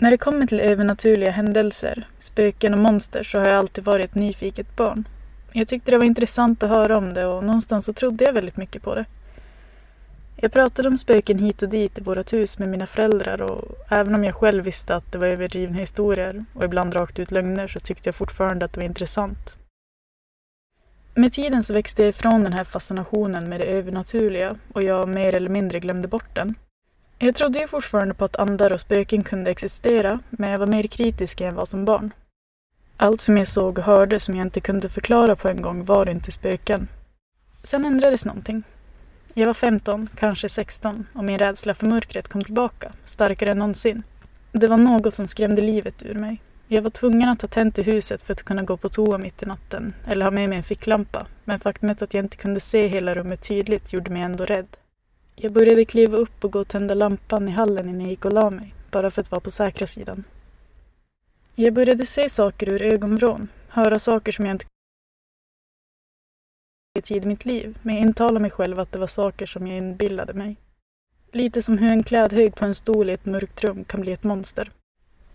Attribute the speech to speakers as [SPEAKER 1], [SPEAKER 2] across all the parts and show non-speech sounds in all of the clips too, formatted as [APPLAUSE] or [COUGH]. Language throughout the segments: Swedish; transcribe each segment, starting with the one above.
[SPEAKER 1] När det kommer till övernaturliga händelser, spöken och monster så har jag alltid varit ett nyfiket barn. Jag tyckte det var intressant att höra om det och någonstans så trodde jag väldigt mycket på det. Jag pratade om spöken hit och dit i vårt hus med mina föräldrar och även om jag själv visste att det var överdrivna historier och ibland rakt ut lögner så tyckte jag fortfarande att det var intressant. Med tiden så växte jag ifrån den här fascinationen med det övernaturliga och jag mer eller mindre glömde bort den. Jag trodde ju fortfarande på att andar och spöken kunde existera, men jag var mer kritisk än jag var som barn. Allt som jag såg och hörde som jag inte kunde förklara på en gång var inte spöken. Sen ändrades någonting. Jag var 15, kanske 16 och min rädsla för mörkret kom tillbaka, starkare än någonsin. Det var något som skrämde livet ur mig. Jag var tvungen att ha tänt i huset för att kunna gå på toa mitt i natten eller ha med mig en ficklampa, men faktumet att jag inte kunde se hela rummet tydligt gjorde mig ändå rädd. Jag började kliva upp och gå och tända lampan i hallen innan jag gick och la mig, bara för att vara på säkra sidan. Jag började se saker ur ögonvrån, höra saker som jag inte tid i mitt liv, men jag intalade mig själv att det var saker som jag inbillade mig. Lite som hur en klädhög på en stol i ett mörkt rum kan bli ett monster.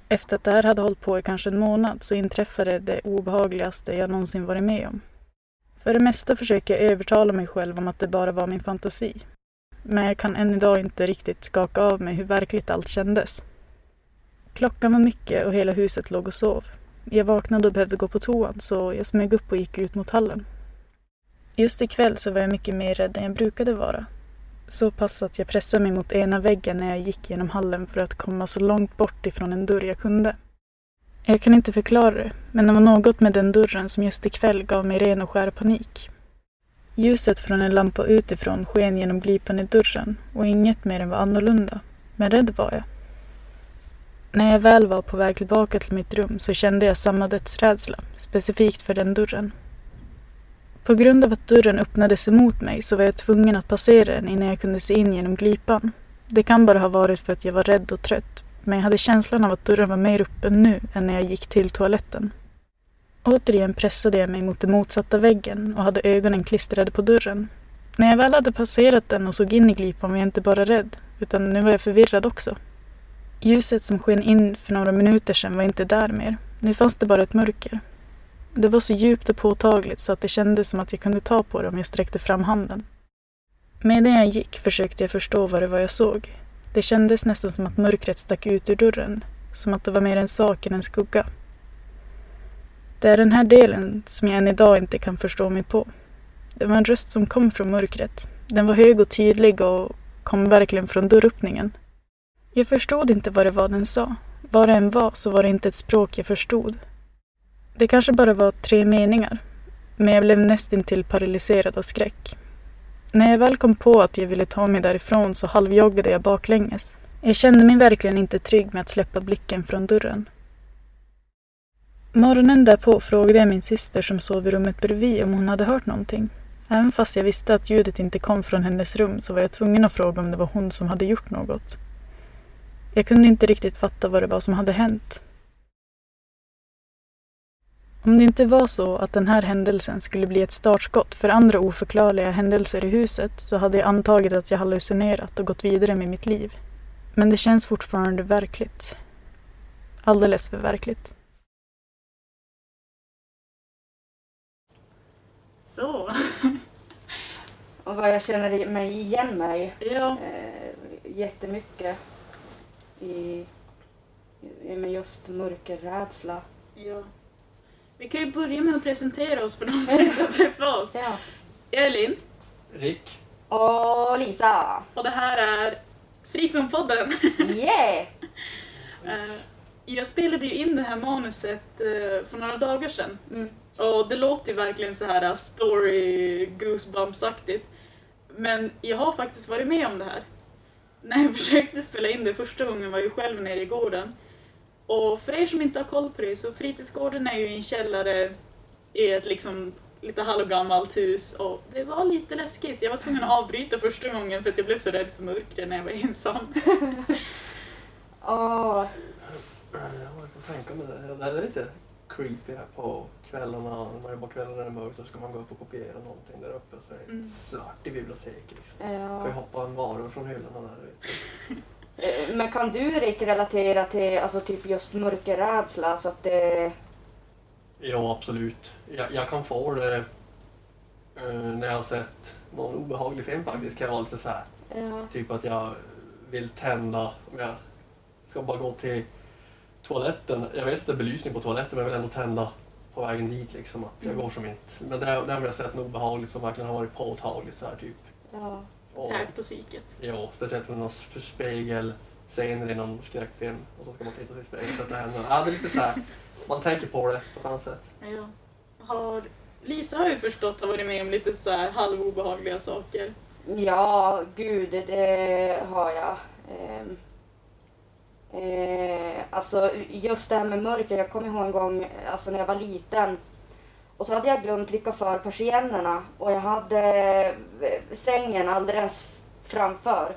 [SPEAKER 1] Efter att det här hade hållit på i kanske en månad så inträffade det obehagligaste jag någonsin varit med om. För det mesta försöker jag övertala mig själv om att det bara var min fantasi. Men jag kan än idag inte riktigt skaka av mig hur verkligt allt kändes. Klockan var mycket och hela huset låg och sov. Jag vaknade och behövde gå på toan så jag smög upp och gick ut mot hallen. Just ikväll så var jag mycket mer rädd än jag brukade vara. Så pass att jag pressade mig mot ena väggen när jag gick genom hallen för att komma så långt bort ifrån en dörr jag kunde. Jag kan inte förklara det, men det var något med den dörren som just ikväll gav mig ren och skär panik. Ljuset från en lampa utifrån sken genom glipan i dörren och inget mer än var annorlunda. Men rädd var jag. När jag väl var på väg tillbaka till mitt rum så kände jag samma dödsrädsla, specifikt för den dörren. På grund av att dörren öppnades emot mig så var jag tvungen att passera den innan jag kunde se in genom glipan. Det kan bara ha varit för att jag var rädd och trött, men jag hade känslan av att dörren var mer öppen nu än när jag gick till toaletten. Återigen pressade jag mig mot den motsatta väggen och hade ögonen klistrade på dörren. När jag väl hade passerat den och såg in i glipan var jag inte bara rädd, utan nu var jag förvirrad också. Ljuset som sken in för några minuter sedan var inte där mer. Nu fanns det bara ett mörker. Det var så djupt och påtagligt så att det kändes som att jag kunde ta på det om jag sträckte fram handen. Medan jag gick försökte jag förstå vad det var jag såg. Det kändes nästan som att mörkret stack ut ur dörren. Som att det var mer en sak än en skugga. Det är den här delen som jag än idag inte kan förstå mig på. Det var en röst som kom från mörkret. Den var hög och tydlig och kom verkligen från dörröppningen. Jag förstod inte vad det var den sa. Vad det än var så var det inte ett språk jag förstod. Det kanske bara var tre meningar. Men jag blev nästintill paralyserad av skräck. När jag väl kom på att jag ville ta mig därifrån så halvjoggade jag baklänges. Jag kände mig verkligen inte trygg med att släppa blicken från dörren. Morgonen därpå frågade jag min syster som sov i rummet bredvid om hon hade hört någonting. Även fast jag visste att ljudet inte kom från hennes rum så var jag tvungen att fråga om det var hon som hade gjort något. Jag kunde inte riktigt fatta vad det var som hade hänt. Om det inte var så att den här händelsen skulle bli ett startskott för andra oförklarliga händelser i huset så hade jag antagit att jag hallucinerat och gått vidare med mitt liv. Men det känns fortfarande verkligt. Alldeles för verkligt.
[SPEAKER 2] Så.
[SPEAKER 3] Och vad jag känner mig igen mig
[SPEAKER 2] Ja.
[SPEAKER 3] eh, jättemycket i, i med just mörkerrädsla.
[SPEAKER 2] ja. Vi kan ju börja med att presentera oss för de som [LAUGHS] inte har träffat oss.
[SPEAKER 3] Ja.
[SPEAKER 2] Linn
[SPEAKER 4] Rick.
[SPEAKER 3] Och Lisa!
[SPEAKER 2] och det här är Frizonpodden. [LAUGHS]
[SPEAKER 3] Yeah!
[SPEAKER 2] Eh, Jag spelade ju in det här manuset eh, för några dagar sedan.
[SPEAKER 3] Mm.
[SPEAKER 2] Och det låter ju verkligen så här story goosebumps-aktigt. Men jag har faktiskt varit med om det här. [LAUGHS] När jag försökte spela in det första gången var jag själv nere i gården. Och för er som inte har koll på det så fritidsgården är ju en källare i ett liksom lite halvgammalt hus och det var lite läskigt. Jag var tvungen att avbryta första gången för att jag blev så rädd för mörkret när jag var ensam. [LAUGHS]
[SPEAKER 3] Åh,
[SPEAKER 4] Jag har kan tänka mig det. Det är lite creepy här på kvällarna. När man jobbar kvällar när det är mörkt och ska man gå upp och kopiera någonting där uppe så är det
[SPEAKER 2] Mm.
[SPEAKER 4] svart i biblioteket. Liksom. Kan ju
[SPEAKER 3] ja.
[SPEAKER 4] hoppa en varor från hyllorna där. ute.
[SPEAKER 3] Men kan du Rick relatera till alltså, typ just mörkerrädsla? Så att det...
[SPEAKER 4] Ja, absolut. Jag, jag kan få det eh, när jag har sett någon obehaglig film faktiskt. Kan jag vara lite så här.
[SPEAKER 3] Ja.
[SPEAKER 4] Typ att jag vill tända, om jag ska bara gå till toaletten. Jag vet det är belysning på toaletten men jag vill ändå tända på vägen dit liksom. Att jag
[SPEAKER 2] Mm.
[SPEAKER 4] går som inte. Men där, där har jag sett något obehagligt som verkligen har varit påtagligt så här typ.
[SPEAKER 3] Ja.
[SPEAKER 4] Och,
[SPEAKER 2] Tärt på psyket.
[SPEAKER 4] ja, speciellt med någon sp- spegel scener i någon skräckfilm och så ska man titta sig i spegeln så att det händer. Ja, det är lite så här. Man tänker på det på ett annat sätt.
[SPEAKER 2] Ja. Har, Lisa har ju förstått har varit med om lite så här halvobehagliga saker.
[SPEAKER 3] Ja, gud, det har jag. Ehm, eh, alltså just det här med mörker, jag kommer ihåg en gång alltså när jag var liten och så hade jag glömt trycka för persiennerna och jag hade eh, sängen alldeles framför.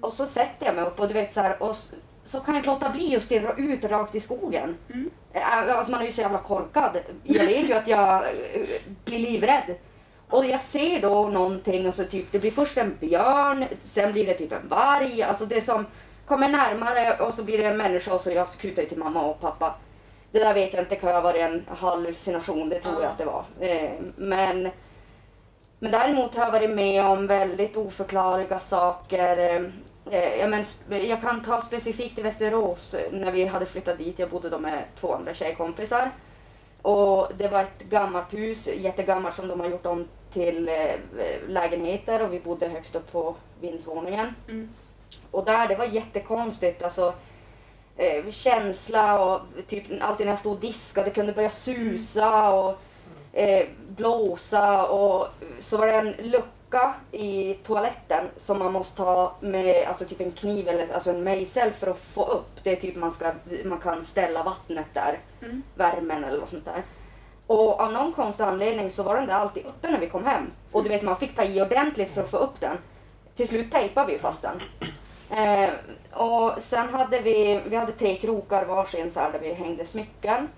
[SPEAKER 3] Och så sätter jag mig upp och du vet så här, och så kan jag inte låta bli att stirra ut rakt i skogen.
[SPEAKER 2] Mm.
[SPEAKER 3] Eh, Alltså man är ju så jävla korkad. Jag vet ju att jag eh, blir livrädd. Och jag ser då någonting, alltså typ, det blir först en björn, sen blir det typ en varg. Alltså det som kommer närmare och så blir det en människa och så jag skutar till mamma och pappa. Det där vet jag inte, kan ha varit en hallucination, det tror
[SPEAKER 2] Ja.
[SPEAKER 3] jag att det var. Eh, Men, men däremot har jag varit med om väldigt oförklarliga saker. Eh, Ja, men, sp- jag kan ta specifikt i Västerås eh, när vi hade flyttat dit. Jag bodde då med två andra tjejkompisar. Och det var ett gammalt hus, jättegammalt, som de har gjort om till eh, lägenheter och vi bodde högst upp på vindsvåningen.
[SPEAKER 2] Mm.
[SPEAKER 3] Och där, det var jättekonstigt. Alltså, eh, känsla och typ alltid när jag stod och diskade, det kunde börja susa och eh, blåsa och så var det en lucka i toaletten som man måste ha med alltså typ en kniv eller alltså en mejsel för att få upp. Det är typ man, ska, man kan ställa vattnet där,
[SPEAKER 2] Mm.
[SPEAKER 3] värmen eller något sånt där. Och av någon konstig anledning så var den där alltid uppe när vi kom hem. Och du vet man fick ta i ordentligt för att få upp den. Till slut tejpade vi fast den. Eh, och sen hade vi, vi hade tre krokar varsin så här där vi hängde smycken.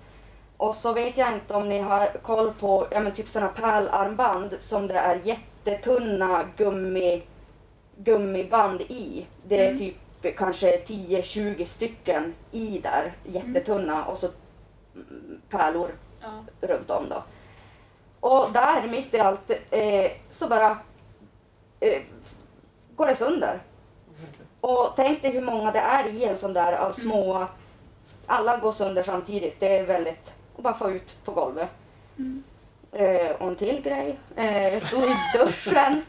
[SPEAKER 3] Och så vet jag inte om ni har koll på ja, men typ sådana pärlarmband som det är jättetunna gummi, gummiband i. Det är
[SPEAKER 2] Mm.
[SPEAKER 3] typ kanske 10-20 stycken i där, jättetunna och så mm, pärlor
[SPEAKER 2] Ja.
[SPEAKER 3] runt om då. Och där mitt i allt eh, så bara eh, går det sönder. Och tänk dig hur många det är i en sån där av små, alla går sönder samtidigt. Det är väldigt, och bara få ut på golvet.
[SPEAKER 2] Mm.
[SPEAKER 3] Eh, och en till grej, eh, stod i duschen.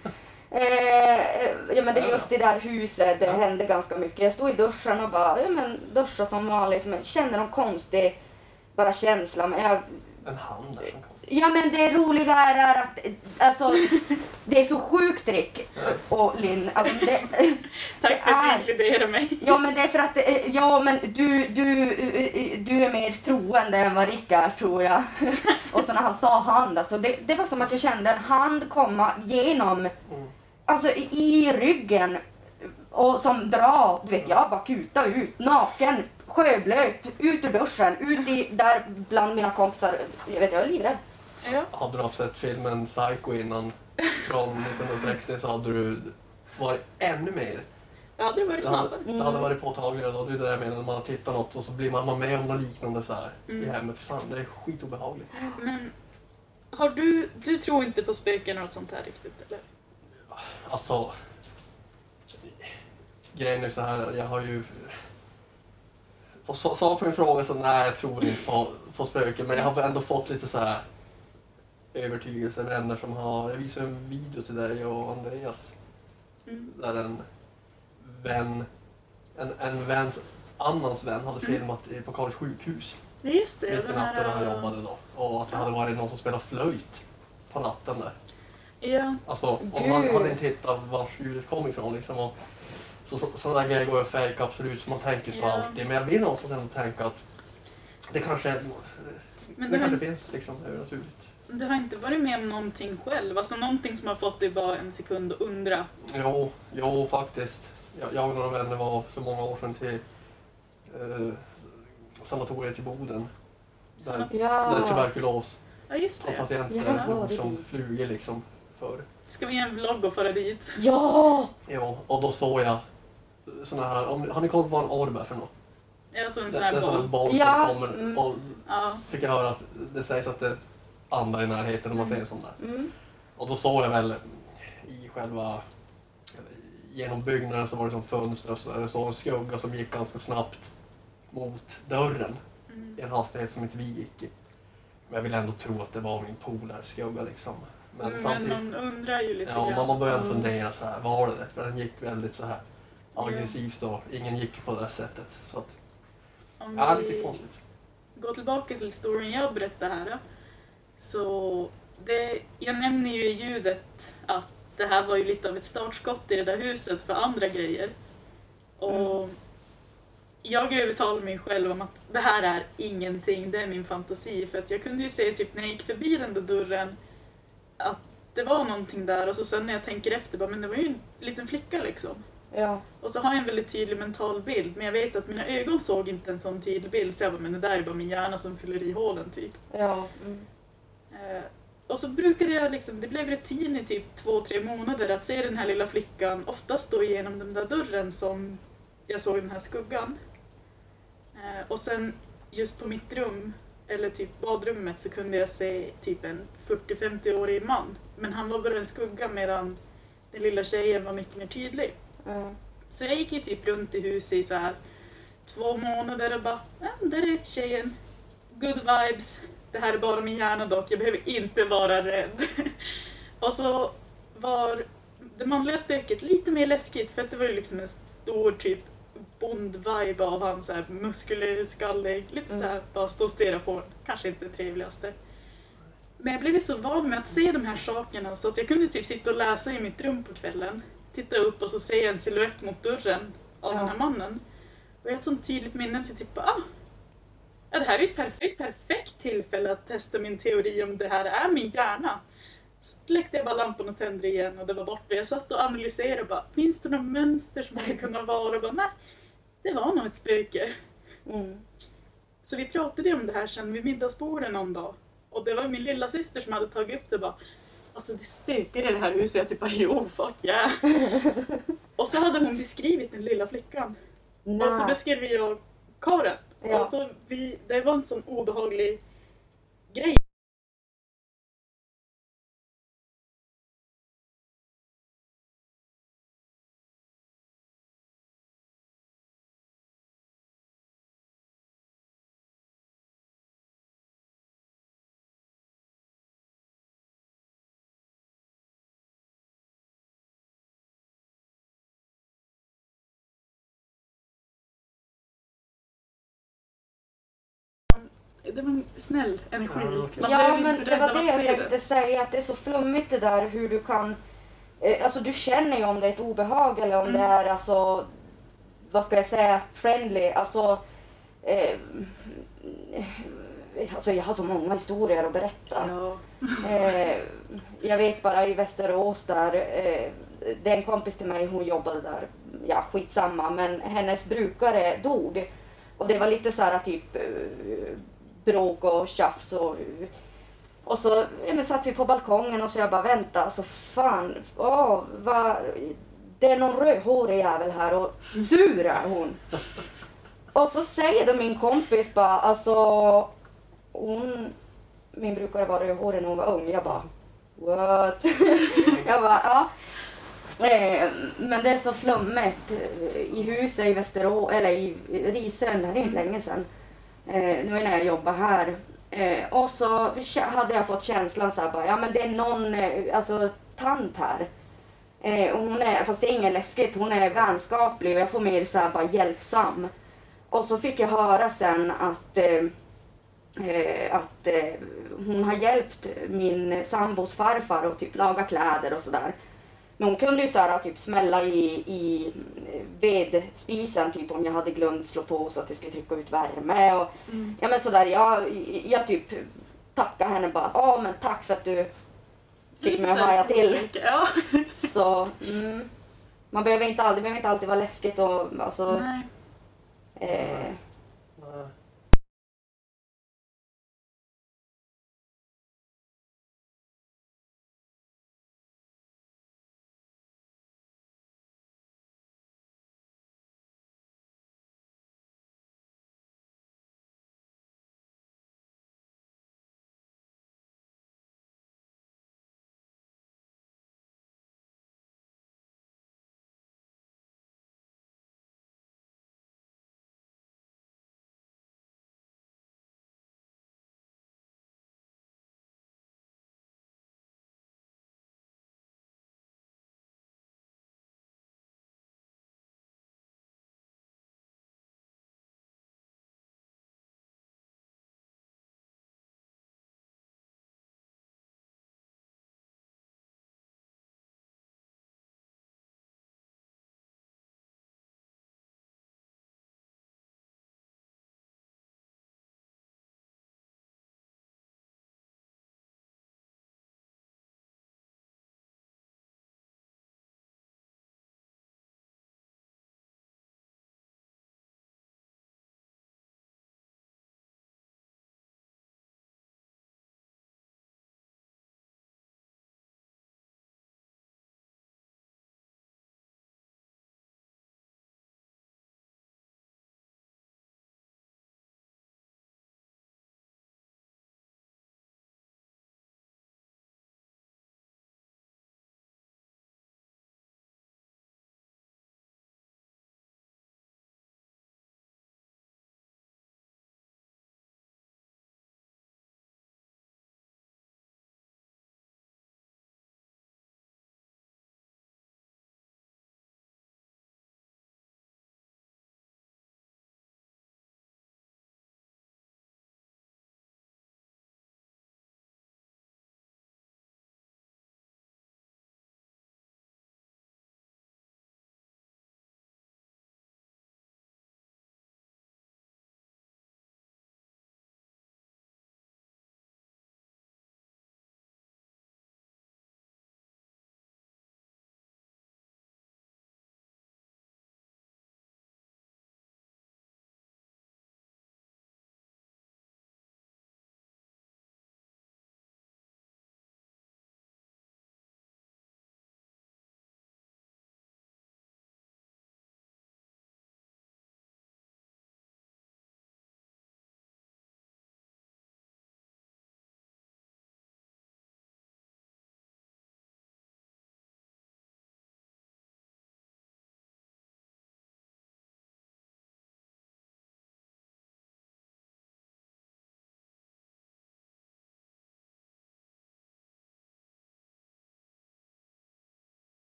[SPEAKER 3] Eh, ja men det är just i det där huset, det hände ganska mycket. Jag stod i duschen och bara, ja men duscha som vanligt, men kände någon konstig bara känsla. Men jag
[SPEAKER 4] En hand där som kom.
[SPEAKER 3] Ja men det roliga är att alltså, det är så sjukt Rick och Linn. Alltså, det, [LAUGHS]
[SPEAKER 2] Tack för att du inkluderar mig.
[SPEAKER 3] ja men det är för att eh, ja men du, du, eh, du är mer troende än vad Rick är tror jag. [LAUGHS] Och så när han sa hand, alltså, det, det var som att jag kände en hand komma genom, alltså i, i ryggen och som dra, du vet jag bara kuta ut, naken, sjöblöt, ut ur duschen, ut i, där bland mina kompisar. Jag vet jag är livrädd.
[SPEAKER 2] Ja.
[SPEAKER 4] Hade du sett filmen Psycho innan från 1960 så hade du varit ännu mer.
[SPEAKER 2] Hade varit
[SPEAKER 4] Det hade,
[SPEAKER 2] snabbare.
[SPEAKER 4] det hade varit påtagligare då. Det är det jag menar när man tittar något och så blir man med om något liknande så här i
[SPEAKER 2] Mm.
[SPEAKER 4] hemmet. Fan, det är skitobehagligt.
[SPEAKER 2] Men har du, du tror inte på spöken och sånt här riktigt eller?
[SPEAKER 4] Alltså, grejen är så här, jag har ju... Svar på min fråga så nej, jag tror inte på, på spöken. Men jag har ändå fått lite så här övertygelse, vänner som har... Jag visade en video till dig och Andreas
[SPEAKER 2] Mm.
[SPEAKER 4] där en vän, en, en väns annans vän hade
[SPEAKER 2] Mm.
[SPEAKER 4] filmat i- på Karls sjukhus
[SPEAKER 2] just det.
[SPEAKER 4] mitt i natten när han jobbade då. Och att det hade varit någon som spelade flöjt på natten där.
[SPEAKER 2] Ja.
[SPEAKER 4] Alltså om man hade inte hittat var ljudet kom ifrån liksom. Och, så, så, sådana grejer går ju att fejka absolut, så man tänker så
[SPEAKER 2] Ja.
[SPEAKER 4] alltid. Men jag vill någonstans ändå tänka att det kanske,
[SPEAKER 2] Men
[SPEAKER 4] det
[SPEAKER 2] har,
[SPEAKER 4] kanske finns liksom, det är naturligt.
[SPEAKER 2] Du har inte varit med om någonting själv? Alltså någonting som har fått dig bara en sekund att undra?
[SPEAKER 4] Jo, jo faktiskt. Jag, jag och några vänner var för många år sedan till eh, sanatoriet i Boden. Där,
[SPEAKER 2] Sanat-
[SPEAKER 4] där
[SPEAKER 3] Ja.
[SPEAKER 4] tuberkulos
[SPEAKER 2] Ja, just det.
[SPEAKER 3] har
[SPEAKER 4] patienter dog
[SPEAKER 3] varit
[SPEAKER 4] som flugor liksom förr.
[SPEAKER 2] Ska vi göra en vlogg och fara dit?
[SPEAKER 3] Ja!
[SPEAKER 4] Jo, och då såg jag såna här, om, har ni koll på vad en orb är för något?
[SPEAKER 2] Alltså en sån här
[SPEAKER 4] en sån här
[SPEAKER 2] boll.
[SPEAKER 4] boll
[SPEAKER 3] Ja,
[SPEAKER 4] som kommer
[SPEAKER 3] mm.
[SPEAKER 4] och
[SPEAKER 2] Ja.
[SPEAKER 4] fick jag höra att det sägs att det andar i närheten om man säger sånt där.
[SPEAKER 3] Mm.
[SPEAKER 4] Och då såg jag väl i själva genom byggnaden så var det som fönster och så där. Jag såg en skugga som gick ganska snabbt mot dörren
[SPEAKER 2] Mm.
[SPEAKER 4] i en hastighet som inte vi gick i. Men jag vill ändå tro att det var min polarskugga liksom. Men,
[SPEAKER 2] Men,
[SPEAKER 4] samtidigt,
[SPEAKER 2] man undrar ju lite
[SPEAKER 4] ja,
[SPEAKER 2] grann.
[SPEAKER 4] man började
[SPEAKER 3] Mm.
[SPEAKER 4] fundera så här, var det det? För den gick väldigt så här aggressivt och ingen gick på det sättet. Så att,
[SPEAKER 2] Om
[SPEAKER 4] ja, lite konstigt.
[SPEAKER 2] går tillbaka till historien jag berättade här. då. Så det, jag nämner ju i ljudet att det här var ju lite av ett startskott i det där huset för andra grejer. Och jag övertalade mig själv om att det här är ingenting, det är min fantasi. För att jag kunde ju se typ när jag gick förbi den där dörren att det var någonting där och så sen när jag tänker efter bara, men det var ju en liten flicka liksom.
[SPEAKER 3] Ja.
[SPEAKER 2] Och så har jag en väldigt tydlig mental bild, men jag vet att mina ögon såg inte en sån tydlig bild, så jag bara, men det där är bara min hjärna som fyller i hålen typ.
[SPEAKER 3] Ja. Mm.
[SPEAKER 2] Eh, och så brukade jag liksom, det blev rutin i typ två, tre månader att se den här lilla flickan, oftast då genom den där dörren som jag såg den här skuggan. Eh, och sen just på mitt rum, eller typ badrummet, så kunde jag se typ en 40-50-årig man. Men han var bara en skugga medan den lilla tjejen var mycket mer tydlig.
[SPEAKER 3] Ja.
[SPEAKER 2] Så jag gick ju typ runt i huset i så här två månader och bara, ja, där är tjejen. Good vibes. Det här är bara min hjärna dock, jag behöver inte vara rädd. och så var det manliga spöket lite mer läskigt för att det var ju liksom en stor typ bond-vibe av han så här muskulös, skallig, lite
[SPEAKER 3] Mm.
[SPEAKER 2] så här bara stå och stirra på en. Kanske inte det trevligaste. Men jag blev ju så van med att se de här sakerna så att jag kunde typ sitta och läsa i mitt rum på kvällen titta upp och så ser jag en silhuett mot dörren av
[SPEAKER 3] Ja.
[SPEAKER 2] den här mannen. Och jag har ett sånt tydligt minne att jag typ bara, ah, ja, det här är ett perfekt, perfekt tillfälle att testa min teori om det här är min hjärna. Släckte jag bara lampan och tände igen och det var borta. Jag satt och analyserade och bara, finns det några mönster som det kunna vara? Och bara, nej, det var nog ett spöke.
[SPEAKER 3] Mm.
[SPEAKER 2] Så vi pratade om det här sen vid middagsbordet någon dag. Och det var min lilla syster som hade tagit upp det och bara Alltså det spökar i det här huset. Jag typ bara jo fuck yeah. [LAUGHS] och så hade hon beskrivit den lilla flickan. Och så
[SPEAKER 3] Nej.
[SPEAKER 2] beskrev jag Karen.
[SPEAKER 3] Ja.
[SPEAKER 2] Alltså, vi, det var en sån obehaglig grej. Det var en snäll energi. Man
[SPEAKER 3] Ja, men det var det jag tänkte säga, att det är så flummigt det där hur du kan... Eh, alltså du känner ju om det är ett obehag eller om
[SPEAKER 2] Mm.
[SPEAKER 3] det är alltså, vad ska jag säga, friendly. Alltså, eh, alltså jag har så många historier att berätta.
[SPEAKER 2] Ja.
[SPEAKER 3] Eh, jag vet bara i Västerås där, eh, det är en kompis till mig, hon jobbade där, ja skitsamma, men hennes brukare dog. Och det var lite så här typ eh, bråk och tjafs och och så ja, men satt vi på balkongen och så jag bara vänta, alltså fan, åh, vad, det är någon rödhårig jävel här och sur är hon. Och så säger då min kompis bara, alltså hon, min brukare var rödhårig när hon var ung. Jag bara, what? [LAUGHS] jag bara, ja. Eh, men det är så flummigt i huset i Västerås, eller i Risön, det här är inte länge sedan. Eh, Nu när jag jobbar här. Eh, Och så hade jag fått känslan så här bara, ja men det är någon, eh, alltså tant här. Eh, och hon är, fast det är inget läskigt, hon är vänskaplig och jag får mer så här bara hjälpsam. Och så fick jag höra sen att eh, eh att eh, hon har hjälpt min sambos farfar att typ laga kläder och sådär. Men hon kunde ju så här, typ smälla i, i vedspisen typ om jag hade glömt slå på så att det skulle trycka ut värme. Och,
[SPEAKER 2] Mm.
[SPEAKER 3] ja men sådär, jag, jag typ tackade henne bara, ja men tack för att du fick mig att haja till.
[SPEAKER 2] Ja. [LAUGHS]
[SPEAKER 3] Så, mm, man behöver inte alltid, behöver inte alltid vara läskigt och alltså, eh,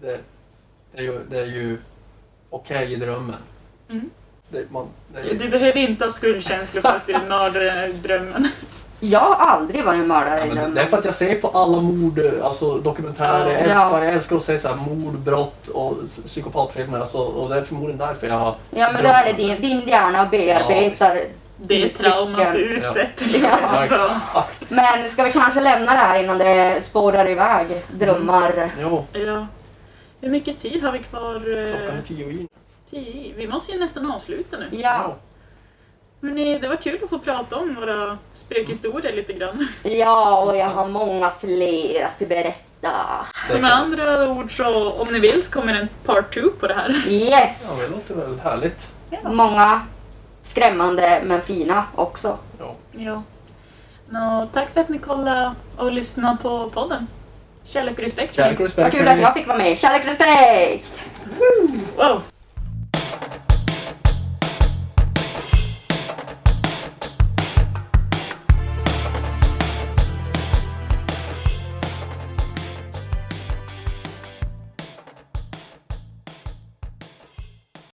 [SPEAKER 4] det, det är ju, det är ju okej i drömmen.
[SPEAKER 1] Mm.
[SPEAKER 4] Det, man, det är ju,
[SPEAKER 1] Du behöver inte ha skuldkänslor för att du mördade drömmen.
[SPEAKER 3] Jag har aldrig varit mördare
[SPEAKER 4] ja,
[SPEAKER 3] i
[SPEAKER 4] men
[SPEAKER 3] drömmen.
[SPEAKER 4] det är för att jag ser på alla mord, alltså dokumentärer, jag
[SPEAKER 3] Ja.
[SPEAKER 4] älskar, jag älskar att se så här, mord, brott och psykopatfilmer. Alltså, och det är förmodligen därför jag har
[SPEAKER 3] Ja men då är det din, din hjärna bearbetar
[SPEAKER 1] Det är traumat du utsätter dig
[SPEAKER 3] Ja.
[SPEAKER 4] Ja.
[SPEAKER 3] Men ska vi kanske lämna det här innan det spårar iväg? Drömmar.
[SPEAKER 4] Jo,
[SPEAKER 1] Ja. Hur mycket tid har vi kvar?
[SPEAKER 4] klockan är
[SPEAKER 1] eh,
[SPEAKER 4] tio i.
[SPEAKER 1] Tio. Vi måste ju nästan avsluta nu.
[SPEAKER 3] Ja.
[SPEAKER 1] Hörrni, det var kul att få prata om våra spökhistorier lite grann.
[SPEAKER 3] ja, och jag har många fler att berätta.
[SPEAKER 1] Så med andra ord så, om ni vill så kommer en part 2 på det här.
[SPEAKER 3] Yes!
[SPEAKER 4] Ja, det låter väldigt härligt.
[SPEAKER 3] Många skrämmande men fina också.
[SPEAKER 4] Ja.
[SPEAKER 1] Ja. Nå, tack för att ni kollade och lyssnade på podden. Kärlek och respekt.
[SPEAKER 4] Kärlek och respekt.
[SPEAKER 3] Vad kul att jag fick vara med. Kärlek och respekt!
[SPEAKER 1] Wow.